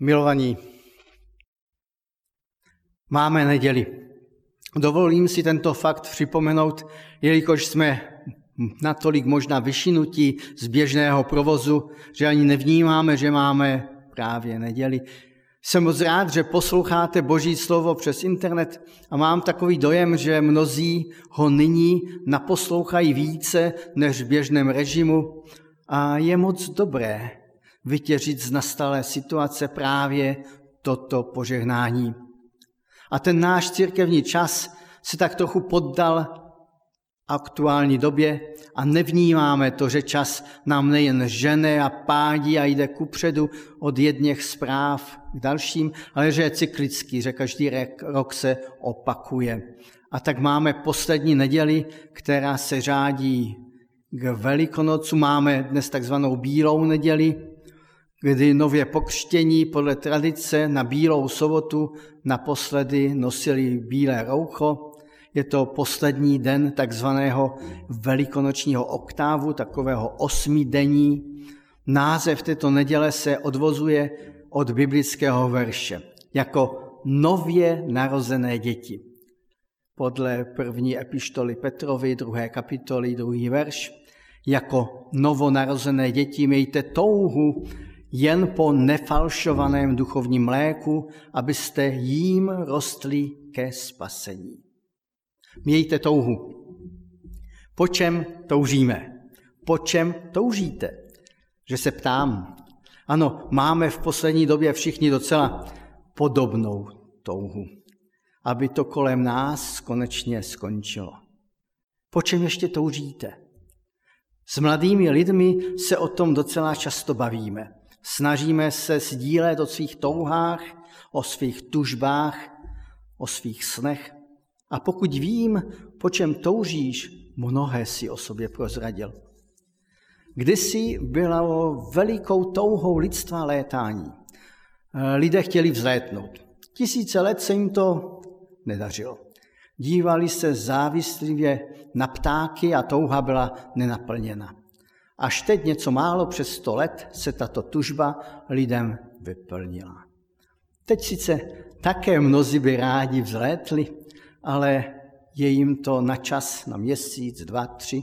Milovaní, máme neděli. Dovolím si tento fakt připomenout, jelikož jsme natolik možná vyšinutí z běžného provozu, že ani nevnímáme, že máme právě neděli. Jsem moc rád, že posloucháte Boží slovo přes internet a mám takový dojem, že mnozí ho nyní naposlouchají více než v běžném režimu a je moc dobré vytěžit z nastalé situace právě toto požehnání. A ten náš církevní čas se tak trochu poddal aktuální době a nevnímáme to, že čas nám nejen žene a pádí a jde kupředu od jedněch zpráv k dalším, ale že je cyklický, že každý rok se opakuje. A tak máme poslední neděli, která se řádí k Velikonocu. Máme dnes takzvanou Bílou neděli, kdy nově pokřtění podle tradice na Bílou sobotu naposledy nosili bílé roucho. Je to poslední den takzvaného velikonočního oktávu, takového osmidení. Název této neděle se odvozuje od biblického verše jako nově narozené děti. Podle první epištoly Petrovi, druhé kapitoly, druhý verš, jako novonarozené děti mějte touhu jen po nefalšovaném duchovním mléku, abyste jím rostli ke spasení. Mějte touhu. Po čem toužíme? Po čem toužíte? Že se ptám. Ano, máme v poslední době všichni docela podobnou touhu, aby to kolem nás konečně skončilo. Po čem ještě toužíte? S mladými lidmi se o tom docela často bavíme. Snažíme se sdílet o svých touhách, o svých tužbách, o svých snech. A pokud vím, po čem toužíš, mnohé si o sobě prozradil. Kdysi bylo velikou touhou lidstva létání. Lidé chtěli vzlétnout. Tisíce let se jim to nedařilo. Dívali se závislivě na ptáky a touha byla nenaplněna. Až teď něco málo přes sto let se tato tužba lidem vyplnila. Teď sice také mnozí by rádi vzlétli, ale je jim to na čas, na měsíc, dva, tři,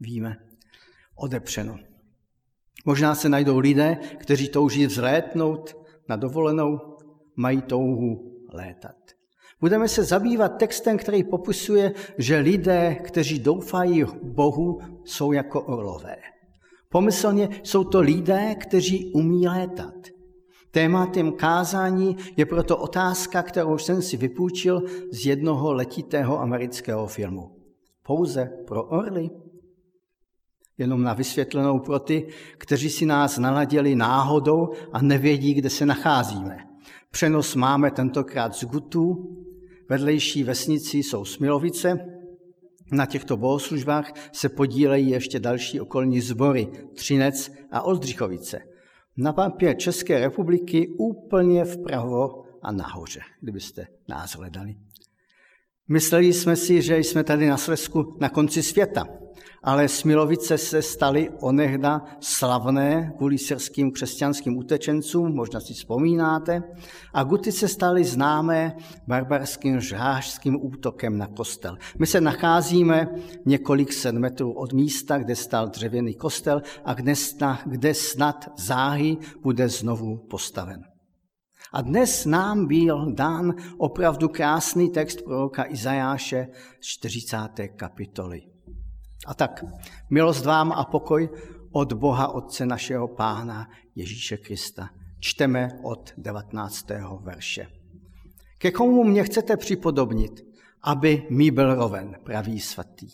víme, odepřeno. Možná se najdou lidé, kteří touží vzlétnout na dovolenou, mají touhu létat. Budeme se zabývat textem, který popisuje, že lidé, kteří doufají Bohu, jsou jako orlové. Pomyslně jsou to lidé, kteří umí létat. Tématem kázání je proto otázka, kterou jsem si vypůjčil z jednoho letitého amerického filmu. Pouze pro orly? Jenom na vysvětlenou pro ty, kteří si nás naladili náhodou a nevědí, kde se nacházíme. Přenos máme tentokrát z Gutů, vedlejší vesnici jsou Smilovice, na těchto bohoslužbách se podílejí ještě další okolní sbory Třinec a Oldřichovice. Na mapě České republiky úplně vpravo a nahoře, kdybyste nás hledali. Mysleli jsme si, že jsme tady na Slesku na konci světa, ale Smilovice se staly onehda slavné kvůli syrským křesťanským utečencům, možná si vzpomínáte, a Guty se staly známé barbarským žářským útokem na kostel. My se nacházíme několik set metrů od místa, kde stal dřevěný kostel a kde snad, kde snad záhy bude znovu postaven. A dnes nám byl dán opravdu krásný text proroka Izajáše z 40. kapitoly. A tak, milost vám a pokoj od Boha Otce našeho Pána Ježíše Krista. Čteme od 19. verše. Ke komu mě chcete připodobnit, aby mi byl roven, pravý svatý.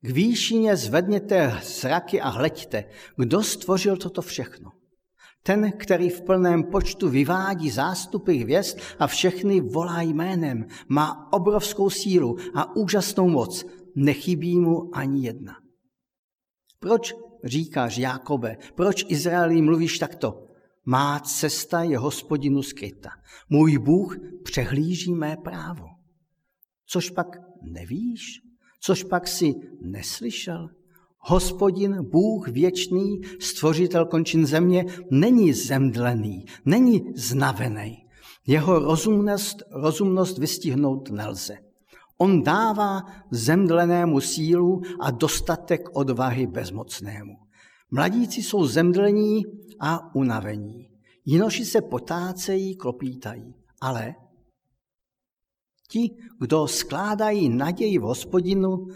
K výšině zvedněte zraky a hleďte, kdo stvořil toto všechno. Ten, který v plném počtu vyvádí zástupy hvězd a všechny volá jménem, má obrovskou sílu a úžasnou moc, nechybí mu ani jedna. Proč říkáš Jákobe, proč Izraeli mluvíš takto? Má cesta je hospodinu skryta. Můj Bůh přehlíží mé právo. Což pak nevíš? Což pak si neslyšel? Hospodin, Bůh věčný, stvořitel končin země, není zemdlený, není znavený. Jeho rozumnost, rozumnost vystihnout nelze. On dává zemdlenému sílu a dostatek odvahy bezmocnému. Mladíci jsou zemdlení a unavení. Jinoši se potácejí, klopítají. Ale ti, kdo skládají naději v hospodinu,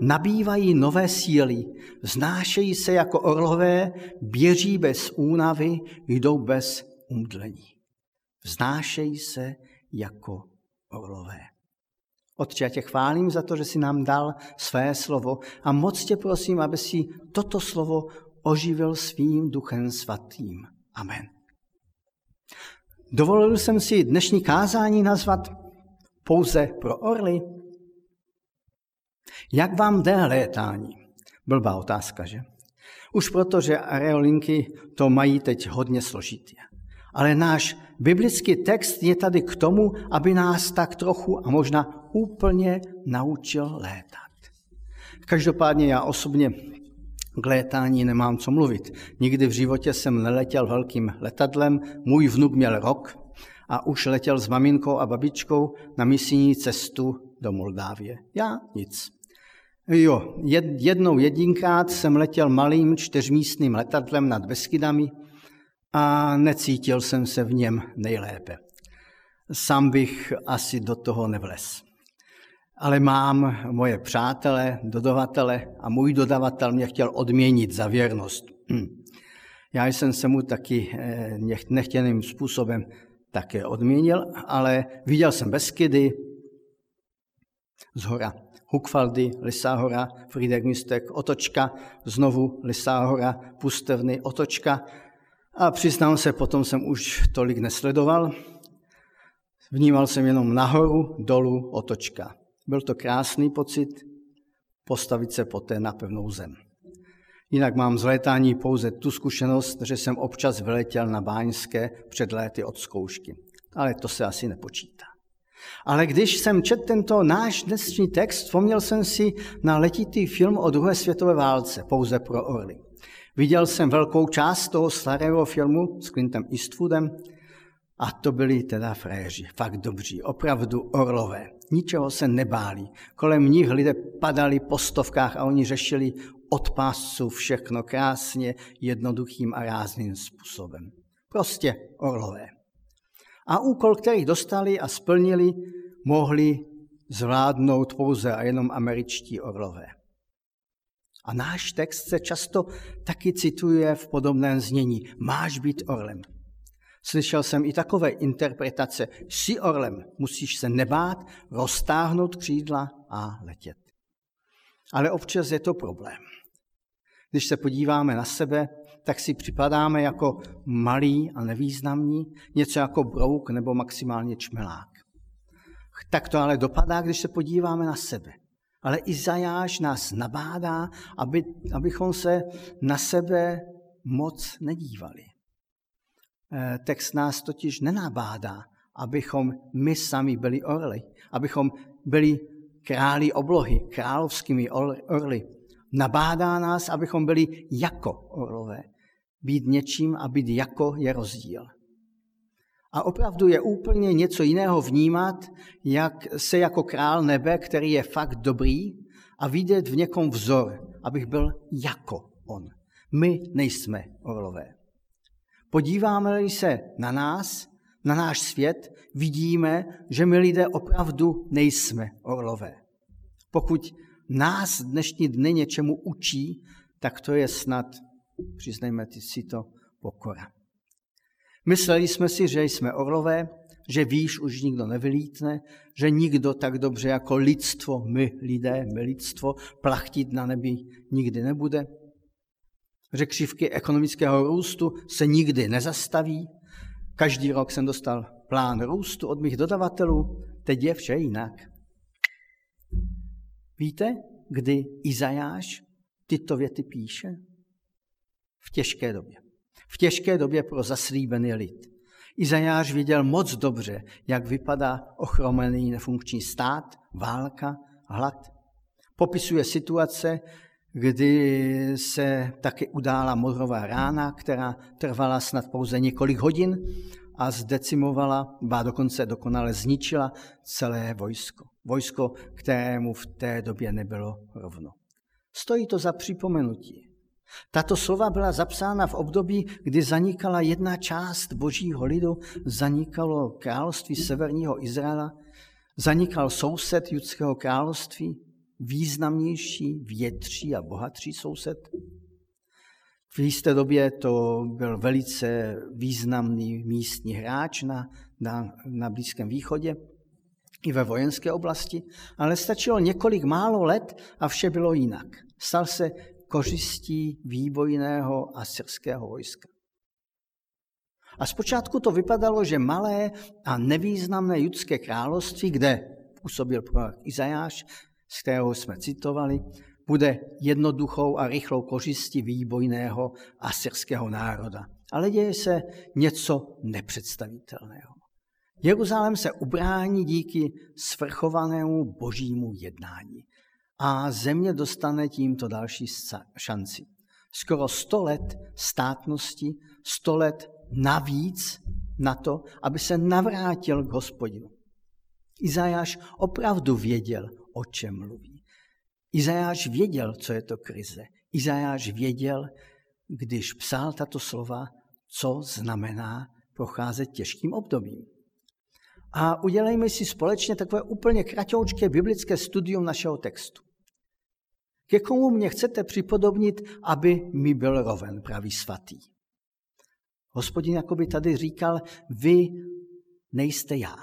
nabývají nové síly, vznášejí se jako orlové, běží bez únavy, jdou bez umdlení. Vznášejí se jako orlové. Otče, já tě chválím za to, že jsi nám dal své slovo a moc tě prosím, aby si toto slovo oživil svým duchem svatým. Amen. Dovolil jsem si dnešní kázání nazvat pouze pro orly. Jak vám jde létání? Blbá otázka, že? Už proto, že areolinky to mají teď hodně složitě. Ale náš biblický text je tady k tomu, aby nás tak trochu a možná úplně naučil létat. Každopádně já osobně k létání nemám co mluvit. Nikdy v životě jsem neletěl velkým letadlem, můj vnuk měl rok a už letěl s maminkou a babičkou na misijní cestu do Moldávie. Já nic. Jo, jednou jedinkrát jsem letěl malým čtyřmístným letadlem nad Beskydami a necítil jsem se v něm nejlépe. Sám bych asi do toho nevles. Ale mám moje přátele, dodavatele a můj dodavatel mě chtěl odměnit za věrnost. Já jsem se mu taky eh, nechtěným způsobem také odměnil, ale viděl jsem Beskydy, z hora Hukvaldy, Lisá hora, Friedrichstek, Otočka, znovu Lisá hora, Pustevny, Otočka. A přiznám se, potom jsem už tolik nesledoval. Vnímal jsem jenom nahoru, dolu, Otočka. Byl to krásný pocit postavit se poté na pevnou zem. Jinak mám z létání pouze tu zkušenost, že jsem občas vyletěl na Báňské před léty od zkoušky. Ale to se asi nepočítá. Ale když jsem četl tento náš dnešní text, vzpomněl jsem si na letitý film o druhé světové válce, pouze pro orly. Viděl jsem velkou část toho starého filmu s Clintem Eastwoodem a to byli teda fréři, fakt dobří, opravdu orlové. Ničeho se nebáli. Kolem nich lidé padali po stovkách a oni řešili od pásů všechno krásně, jednoduchým a rázným způsobem. Prostě orlové. A úkol, který dostali a splnili, mohli zvládnout pouze a jenom američtí orlové. A náš text se často taky cituje v podobném znění. Máš být orlem. Slyšel jsem i takové interpretace. Jsi orlem, musíš se nebát, roztáhnout křídla a letět. Ale občas je to problém. Když se podíváme na sebe, tak si připadáme jako malý a nevýznamní, něco jako brouk nebo maximálně čmelák. Tak to ale dopadá, když se podíváme na sebe. Ale Izajáš nás nabádá, aby, abychom se na sebe moc nedívali. Eh, text nás totiž nenabádá, abychom my sami byli orly, abychom byli králi oblohy, královskými orly. Nabádá nás, abychom byli jako orlové. Být něčím a být jako je rozdíl. A opravdu je úplně něco jiného vnímat, jak se jako král nebe, který je fakt dobrý, a vidět v někom vzor, abych byl jako on. My nejsme orlové. Podíváme-li se na nás, na náš svět, vidíme, že my lidé opravdu nejsme orlové. Pokud nás dnešní dny něčemu učí, tak to je snad, přiznejme si to, pokora. Mysleli jsme si, že jsme orlové, že výš už nikdo nevylítne, že nikdo tak dobře jako lidstvo, my lidé, my lidstvo, plachtit na nebi nikdy nebude, že křivky ekonomického růstu se nikdy nezastaví. Každý rok jsem dostal plán růstu od mých dodavatelů, teď je vše jinak. Víte, kdy Izajáš tyto věty píše? V těžké době. V těžké době pro zaslíbený lid. Izajáš viděl moc dobře, jak vypadá ochromený nefunkční stát, válka, hlad. Popisuje situace, kdy se také udála morová rána, která trvala snad pouze několik hodin a zdecimovala, ba dokonce dokonale zničila celé vojsko. Vojsko, kterému v té době nebylo rovno. Stojí to za připomenutí. Tato slova byla zapsána v období, kdy zanikala jedna část božího lidu, zanikalo království severního Izraela, zanikal soused judského království, významnější, větší a bohatší soused. V jisté době to byl velice významný místní hráč na, na, na Blízkém východě i ve vojenské oblasti, ale stačilo několik málo let a vše bylo jinak. Stal se kořistí výbojného asyrského vojska. A zpočátku to vypadalo, že malé a nevýznamné judské království, kde působil prorok Izajáš, z kterého jsme citovali, bude jednoduchou a rychlou kořistí výbojného asyrského národa. Ale děje se něco nepředstavitelného. Jeruzalém se ubrání díky svrchovanému božímu jednání. A země dostane tímto další šanci. Skoro sto let státnosti, sto let navíc na to, aby se navrátil k hospodinu. Izajáš opravdu věděl, o čem mluví. Izajáš věděl, co je to krize. Izajáš věděl, když psal tato slova, co znamená procházet těžkým obdobím. A udělejme si společně takové úplně kratoučké biblické studium našeho textu. Ke komu mě chcete připodobnit, aby mi byl roven, pravý svatý. Hospodin jakoby tady říkal, vy nejste já.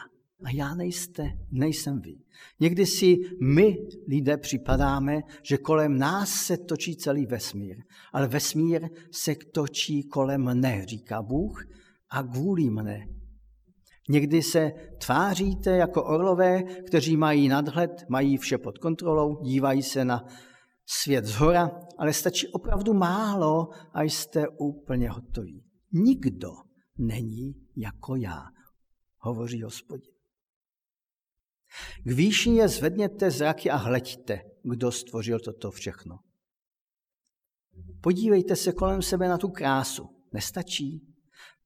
A já nejste, nejsem vy. Někdy si my, lidé, připadáme, že kolem nás se točí celý vesmír. Ale vesmír se točí kolem mne, říká Bůh, a kvůli mne. Někdy se tváříte jako orlové, kteří mají nadhled, mají vše pod kontrolou, dívají se na svět zhora, ale stačí opravdu málo a jste úplně hotoví. Nikdo není jako já, hovoří hospodin. K výšině zvedněte zraky a hleďte, kdo stvořil toto všechno. Podívejte se kolem sebe na tu krásu. Nestačí?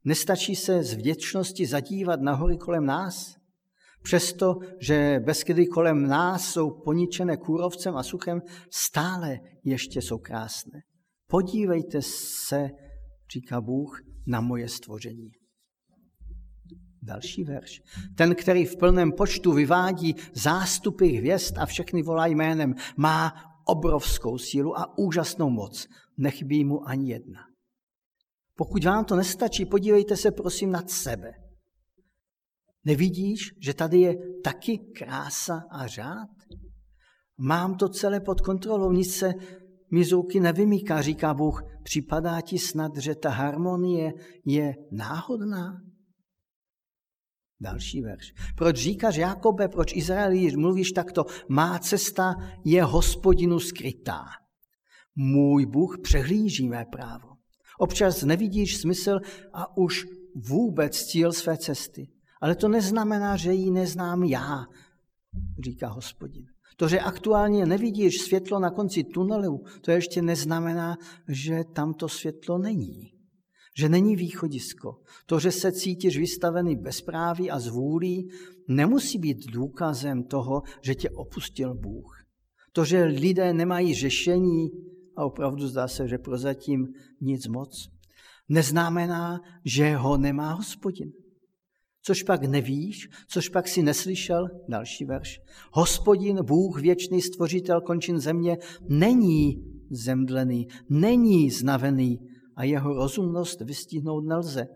Nestačí se z vděčnosti zadívat na hory kolem nás? Přesto, že beskydy kolem nás jsou poničené kůrovcem a suchem, stále ještě jsou krásné. Podívejte se, říká Bůh, na moje stvoření. Další verš. Ten, který v plném počtu vyvádí zástupy hvězd a všechny volá jménem, má obrovskou sílu a úžasnou moc. Nechybí mu ani jedna. Pokud vám to nestačí, podívejte se prosím nad sebe. Nevidíš, že tady je taky krása a řád? Mám to celé pod kontrolou, nic se mi z ruky nevymýká, říká Bůh. Připadá ti snad, že ta harmonie je náhodná? Další verš. Proč říkáš, Jakobe, proč Izraeli mluvíš takto? Má cesta je hospodinu skrytá. Můj Bůh přehlíží mé právo. Občas nevidíš smysl a už vůbec cíl své cesty. Ale to neznamená, že ji neznám já, říká hospodin. To, že aktuálně nevidíš světlo na konci tunelu, to ještě neznamená, že tamto světlo není. Že není východisko. To, že se cítíš vystavený bezpráví a zvůlí, nemusí být důkazem toho, že tě opustil Bůh. To, že lidé nemají řešení, a opravdu zdá se, že prozatím nic moc, neznamená, že ho nemá hospodin. Což pak nevíš, což pak si neslyšel, další verš. Hospodin, Bůh, věčný stvořitel končin země, není zemdlený, není znavený a jeho rozumnost vystihnout nelze.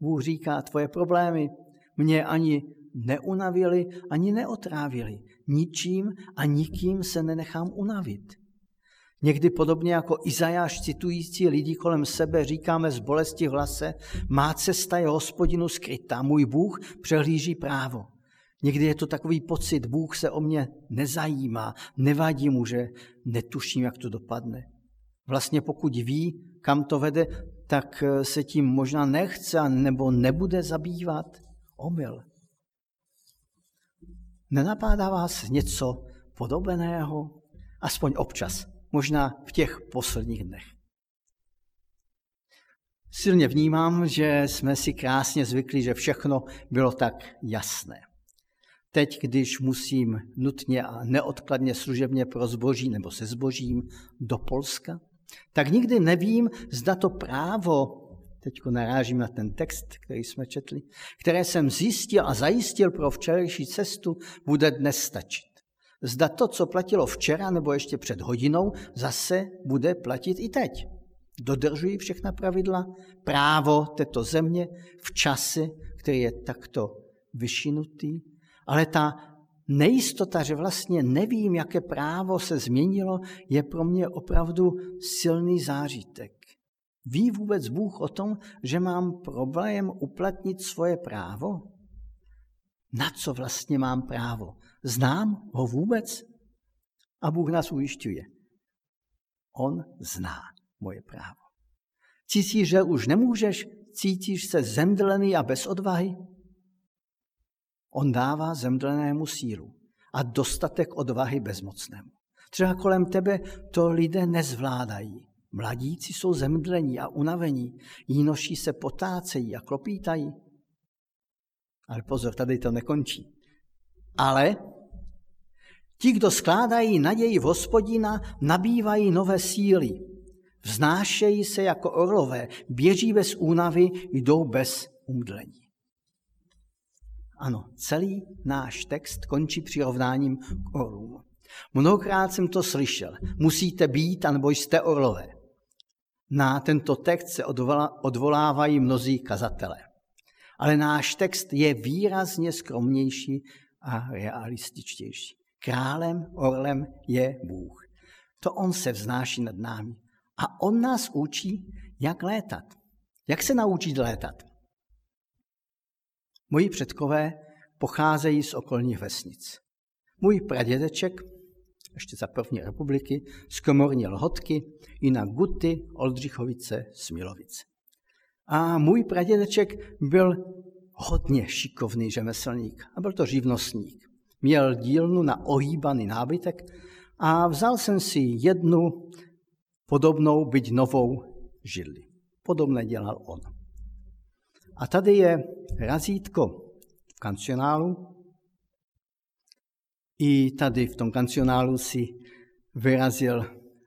Bůh říká, tvoje problémy mě ani neunavili, ani neotrávili. Ničím a nikým se nenechám unavit. Někdy podobně jako Izajáš citující lidi kolem sebe říkáme z bolesti hlase, má cesta je hospodinu skrytá, můj Bůh přehlíží právo. Někdy je to takový pocit, Bůh se o mě nezajímá, nevadí mu, že netuším, jak to dopadne. Vlastně pokud ví, kam to vede, tak se tím možná nechce nebo nebude zabývat. Omyl. Nenapádá vás něco podobného? Aspoň občas, možná v těch posledních dnech. Silně vnímám, že jsme si krásně zvykli, že všechno bylo tak jasné. Teď, když musím nutně a neodkladně služebně pro zboží nebo se zbožím do Polska, tak nikdy nevím, zda to právo, teď narážím na ten text, který jsme četli, které jsem zjistil a zajistil pro včerejší cestu, bude dnes stačit. Zda to, co platilo včera nebo ještě před hodinou, zase bude platit i teď. Dodržují všechna pravidla, právo této země v čase, který je takto vyšinutý, ale ta nejistota, že vlastně nevím, jaké právo se změnilo, je pro mě opravdu silný zážitek. Ví vůbec Bůh o tom, že mám problém uplatnit svoje právo? Na co vlastně mám právo? Znám ho vůbec? A Bůh nás ujišťuje. On zná moje právo. Cítíš, že už nemůžeš? Cítíš se zemdlený a bez odvahy? On dává zemdlenému sílu a dostatek odvahy bezmocnému. Třeba kolem tebe to lidé nezvládají. Mladíci jsou zemdlení a unavení, jínoší se potácejí a klopítají. Ale pozor, tady to nekončí. Ale ti, kdo skládají naději v hospodina, nabývají nové síly. Vznášejí se jako orlové, běží bez únavy, jdou bez umdlení. Ano, celý náš text končí přirovnáním k orlům. Mnohokrát jsem to slyšel. Musíte být, anebo jste orlové. Na tento text se odvolávají mnozí kazatele. Ale náš text je výrazně skromnější a realističtější. Králem, orlem je Bůh. To On se vznáší nad námi. A On nás učí, jak létat. Jak se naučit létat? Moji předkové pocházejí z okolních vesnic. Můj pradědeček, ještě za první republiky, z komorní Lhotky, jinak Guty, Oldřichovice, Smilovice. A můj pradědeček byl hodně šikovný řemeslník a byl to živnostník. Měl dílnu na ohýbaný nábytek a vzal jsem si jednu podobnou, byť novou židli. Podobné dělal on. A tady je razítko v kancionálu. I tady v tom kancionálu si vyrazil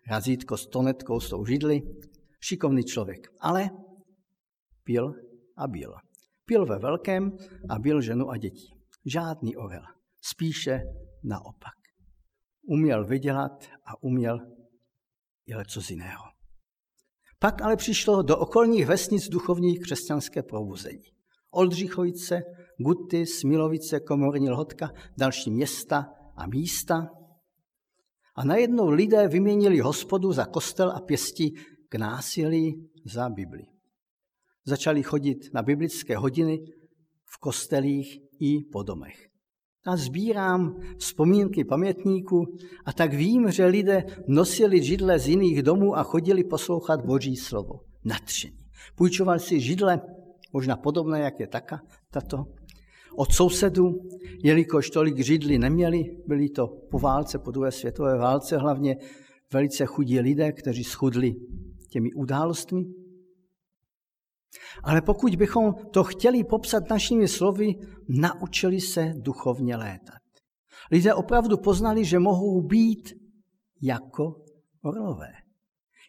razítko s tonetkou, s tou židli. Šikovný člověk. Ale pil a byl. Pil ve velkém a byl ženu a děti. Žádný orel. Spíše naopak. Uměl vydělat a uměl i co z jiného. Pak ale přišlo do okolních vesnic duchovní křesťanské probuzení. Oldřichovice, Guty, Smilovice, Komorní Lhotka, další města a místa. A najednou lidé vyměnili hospodu za kostel a pěstí k násilí za Bibli. Začali chodit na biblické hodiny v kostelích i po domech a sbírám vzpomínky pamětníků a tak vím, že lidé nosili židle z jiných domů a chodili poslouchat Boží slovo. Natření. Půjčovali si židle, možná podobné, jak je taka, tato, od sousedů, jelikož tolik židli neměli, byli to po válce, po druhé světové válce hlavně velice chudí lidé, kteří schudli těmi událostmi, ale pokud bychom to chtěli popsat našimi slovy, naučili se duchovně létat. Lidé opravdu poznali, že mohou být jako orlové.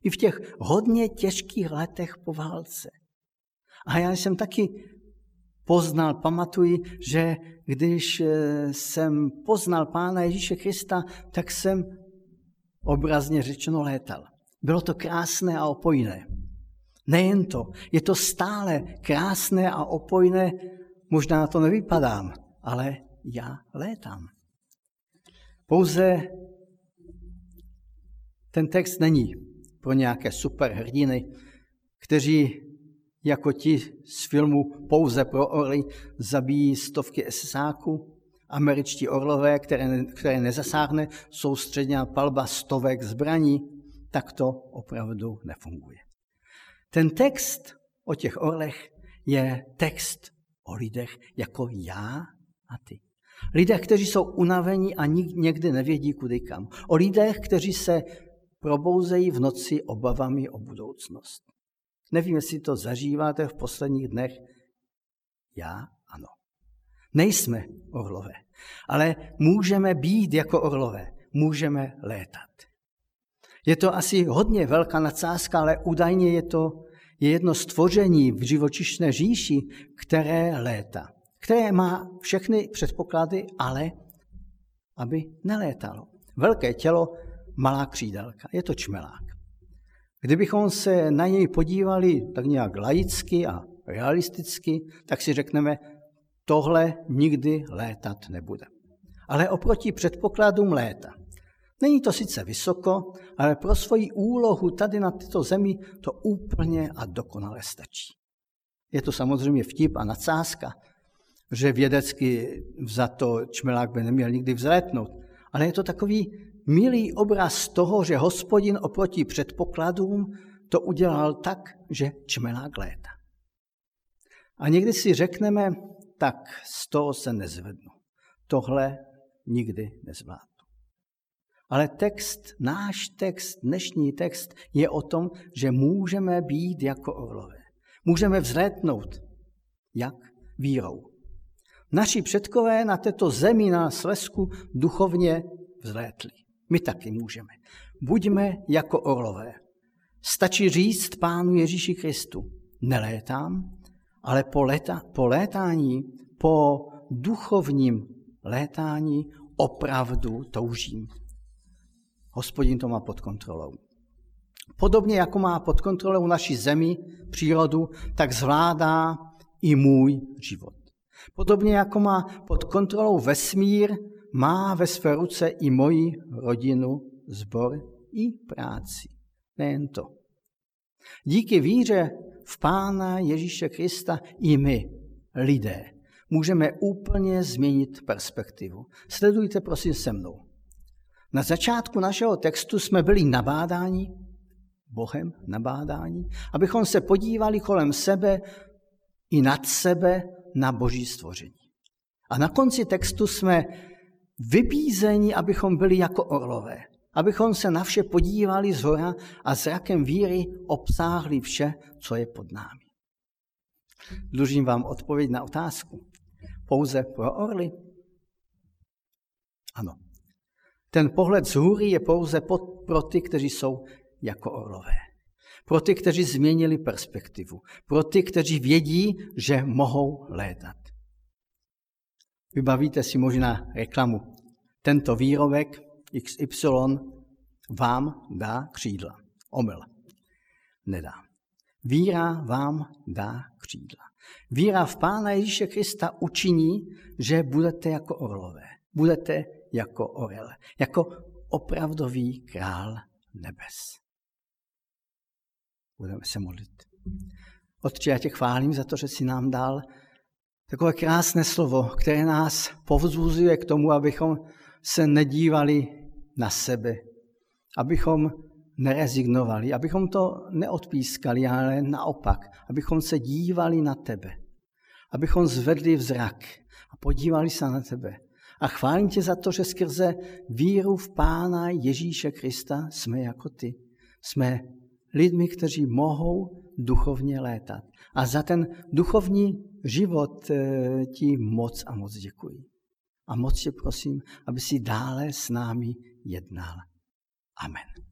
I v těch hodně těžkých letech po válce. A já jsem taky poznal, pamatuji, že když eh, jsem poznal Pána Ježíše Krista, tak jsem obrazně řečeno létal. Bylo to krásné a opojné. Nejen to, je to stále krásné a opojné, možná to nevypadám, ale já létám. Pouze ten text není pro nějaké superhrdiny, kteří jako ti z filmu Pouze pro orly zabíjí stovky SSáků, američtí orlové, které, které nezasáhne soustředěná palba stovek zbraní, tak to opravdu nefunguje. Ten text o těch orlech je text o lidech jako já a ty. Lidé, kteří jsou unavení a někdy nevědí kudy kam. O lidech, kteří se probouzejí v noci obavami o budoucnost. Nevím, jestli to zažíváte v posledních dnech. Já ano. Nejsme orlové, ale můžeme být jako orlové. Můžeme létat. Je to asi hodně velká nadsázka, ale údajně je to je jedno stvoření v živočišné říši, které létá. Které má všechny předpoklady, ale aby nelétalo. Velké tělo, malá křídelka. Je to čmelák. Kdybychom se na něj podívali tak nějak laicky a realisticky, tak si řekneme, tohle nikdy létat nebude. Ale oproti předpokladům léta. Není to sice vysoko, ale pro svoji úlohu tady na této zemi to úplně a dokonale stačí. Je to samozřejmě vtip a nadsázka, že vědecky za to čmelák by neměl nikdy vzlétnout, ale je to takový milý obraz toho, že hospodin oproti předpokladům to udělal tak, že čmelák léta. A někdy si řekneme, tak z toho se nezvednu. Tohle nikdy nezvládnu. Ale text, náš text, dnešní text je o tom, že můžeme být jako orlové. Můžeme vzlétnout. Jak? Vírou. Naši předkové na této zemi, na Slesku, duchovně vzlétli. My taky můžeme. Buďme jako orlové. Stačí říct Pánu Ježíši Kristu, nelétám, ale po, leta, po létání, po duchovním létání opravdu toužím. Hospodin to má pod kontrolou. Podobně jako má pod kontrolou naši zemi, přírodu, tak zvládá i můj život. Podobně jako má pod kontrolou vesmír, má ve své ruce i moji rodinu, zbor i práci. Nejen to. Díky víře v Pána Ježíše Krista i my, lidé, můžeme úplně změnit perspektivu. Sledujte prosím se mnou. Na začátku našeho textu jsme byli nabádáni, Bohem nabádáni, abychom se podívali kolem sebe i nad sebe na boží stvoření. A na konci textu jsme vybízeni, abychom byli jako orlové, abychom se na vše podívali z hora a zrakem víry obsáhli vše, co je pod námi. Dlužím vám odpověď na otázku. Pouze pro orly? Ano. Ten pohled z hůry je pouze pro ty, kteří jsou jako orlové. Pro ty, kteří změnili perspektivu. Pro ty, kteří vědí, že mohou létat. Vybavíte si možná reklamu. Tento výrobek XY vám dá křídla. Omyl. Nedá. Víra vám dá křídla. Víra v Pána Ježíše Krista učiní, že budete jako orlové. Budete jako orel. Jako opravdový král nebes. Budeme se modlit. Otče, já tě chválím za to, že jsi nám dal takové krásné slovo, které nás povzbuzuje k tomu, abychom se nedívali na sebe, abychom nerezignovali, abychom to neodpískali, ale naopak, abychom se dívali na tebe, abychom zvedli vzrak a podívali se na tebe. A chválím tě za to, že skrze víru v Pána Ježíše Krista jsme jako ty. Jsme lidmi, kteří mohou duchovně létat. A za ten duchovní život eh, ti moc a moc děkuji. A moc tě prosím, aby si dále s námi jednal. Amen.